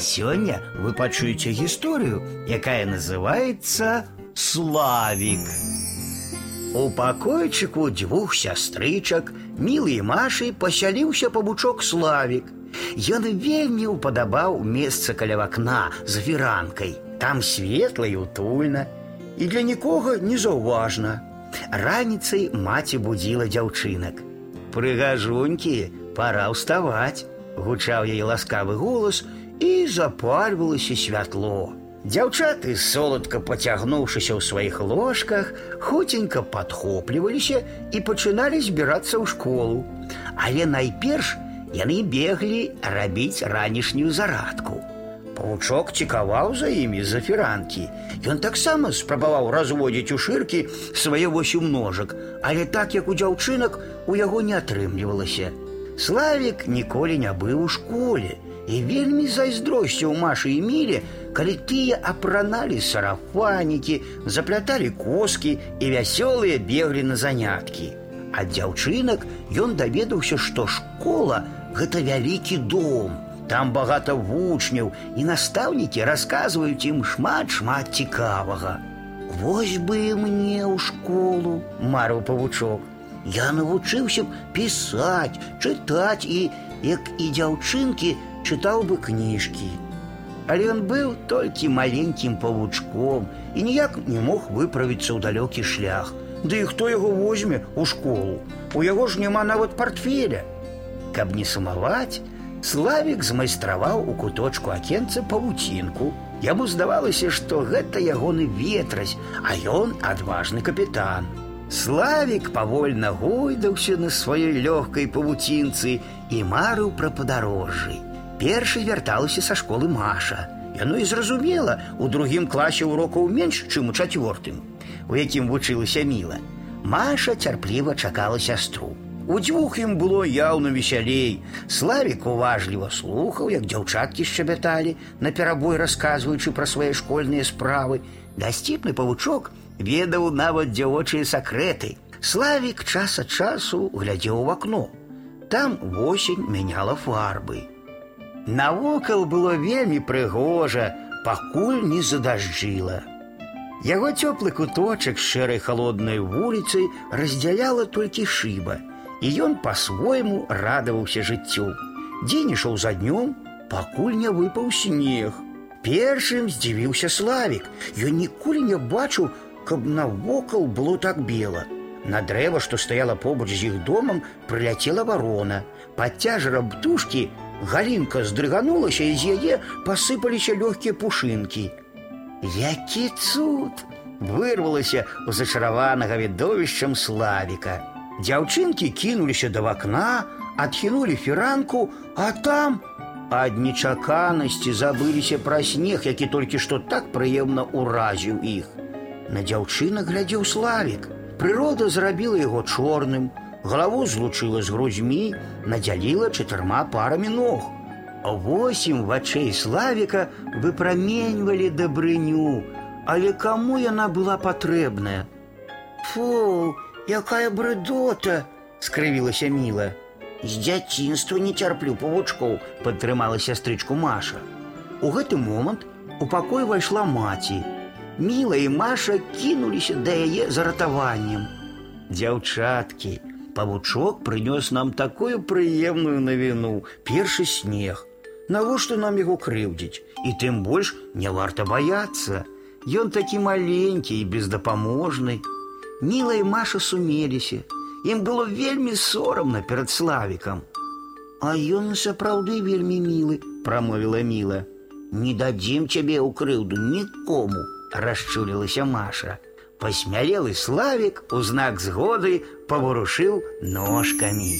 Сёння вы пачуеце гісторыю, якая называется Славік. У пакойчыку дзвюх сястрычак, мілы Машай пасяліўся пабучок Славік. Ён вельмі ўпадабаў месца каля вакна з веранкай. Там светла і утульна, і для нікога незаўважна. Раніцай маці будзіла дзяўчынак. Прыгажунькі, пора ўставаць, гучаў яе ласкавы голас і запальвалася святло. Дзяўчаты, соладка пацягнуўшыся ў сваіх ложках, хуценька падхопліваліся і пачыналі збірацца ў школу. Але найперш яны беглі рабіць ранішнюю зарадку. Павучок цікаваў за імі за фіранкі. Ён таксама спрабаваў разводзіць у шыркі свае восем ножак, але так як у дзяўчынак у яго не атрымлівалася. Славік ніколі не быў у школе і вельмі зайздросціў Машы і міле, калі тыя апраналі сарафанікі, запляталі коскі і вясёлыя беглі на заняткі. Ад дзяўчынак ён даведаўся, што школа гэта вялікі дом. Там багата вучняў і настаўнікі расказваюць ім шмат шмат цікавага. Вось бы мне ў школу, марыў павучок. Я навучыўся пісаць, чытаць і, як і дзяўчынкі, чытаў бы кніжкі. Але ён быў толькі маленькім павучком і ніяк не мог выправіцца ў далёкі шлях. Ды і хто яго возьме ў школу. У яго ж няма нават портфеля. Каб не сумаваць, Славік змайстраваў у куточку акенца павуцінку. Яму здавалася, што гэта ягоны ветразь, а ён адважны капітан. Славік павольна гойдаўся на сваёй лёгкай павуцінцы і марыў пра падарожжы. Першы вярталася са школы Маша. Яно і зразумела, у другім класе урокаў менш, чым у чацвёртым, у якім вучылася міла. Маша цярпліва чакала сястру. У дзвюх ім было яўна весялей. Славік уважліва слухаў, як дзяўчаткі шчабяталі, наперабой расказваючы пра свае школьныя справы. Дасціпны павучок ведаў нават дзявочыя сакрэты. Славік час ад часу глядзеў у акно. Там восень мяняла фарбы. Навокал было вельмі прыгожа, пакуль не задажджыла. Яго цёплы куточак з шэрай халоднай вуліцай раздзяляла толькі шыба, і ён па-свойму радаваўся жыццю. Дзень ішоў за днём, пакуль не выпаў снег. Першым здзівіўся славік. Ён ніколі не бачыў, каб навокал было так бела. На дрэва, што стаяла побач з іх домам, прыляцела варона. Пад цяжарам птушкі галінка здрыганулася і з яе пасыпаліся лёгкія пушынкі. Які цуд! вырвалася у зачараванага відовішчам славіка. Дзяўчынкі кінуліся да вакна, адхінулі фіранку, а там ад нечаканасці забыліся пра снег, які толькі што так прыемна ўразіў іх. На дзяўчына глядзеў славік. Прырода зрабіла яго чорным, галаву злучыла з грудзьмі, надзяліла чатырма парамі ног. Восем вачэй славіка выпраменьвалі дабрыню, але каму яна была патрэбная. Фу, якая брыдота, скрывілася міла. З дзяцінства не цярплю павучкоў, падтрымала сястрычку Маша. У гэты момант у пакой пайшла маці. Міла і Маша кінуліся да яе за ратаваннем. Дзяўчаткі, павучок прынёс нам такую прыемную навіну, першы снег. Навошта нам яго крыўдзіць, і тым больш не варта баяцца. Ён такі маленькі і бездапаможны. Міла і Маша сумеліся. Ім было вельмі сорамна перад славікам. А ён сапраўды вельмі мілы, прамовіла міла. Не дадзім цябе ў крыўду нікому, расчулілася Маша. Пасмялелы славік у знак згоды паварушыў ножкамі.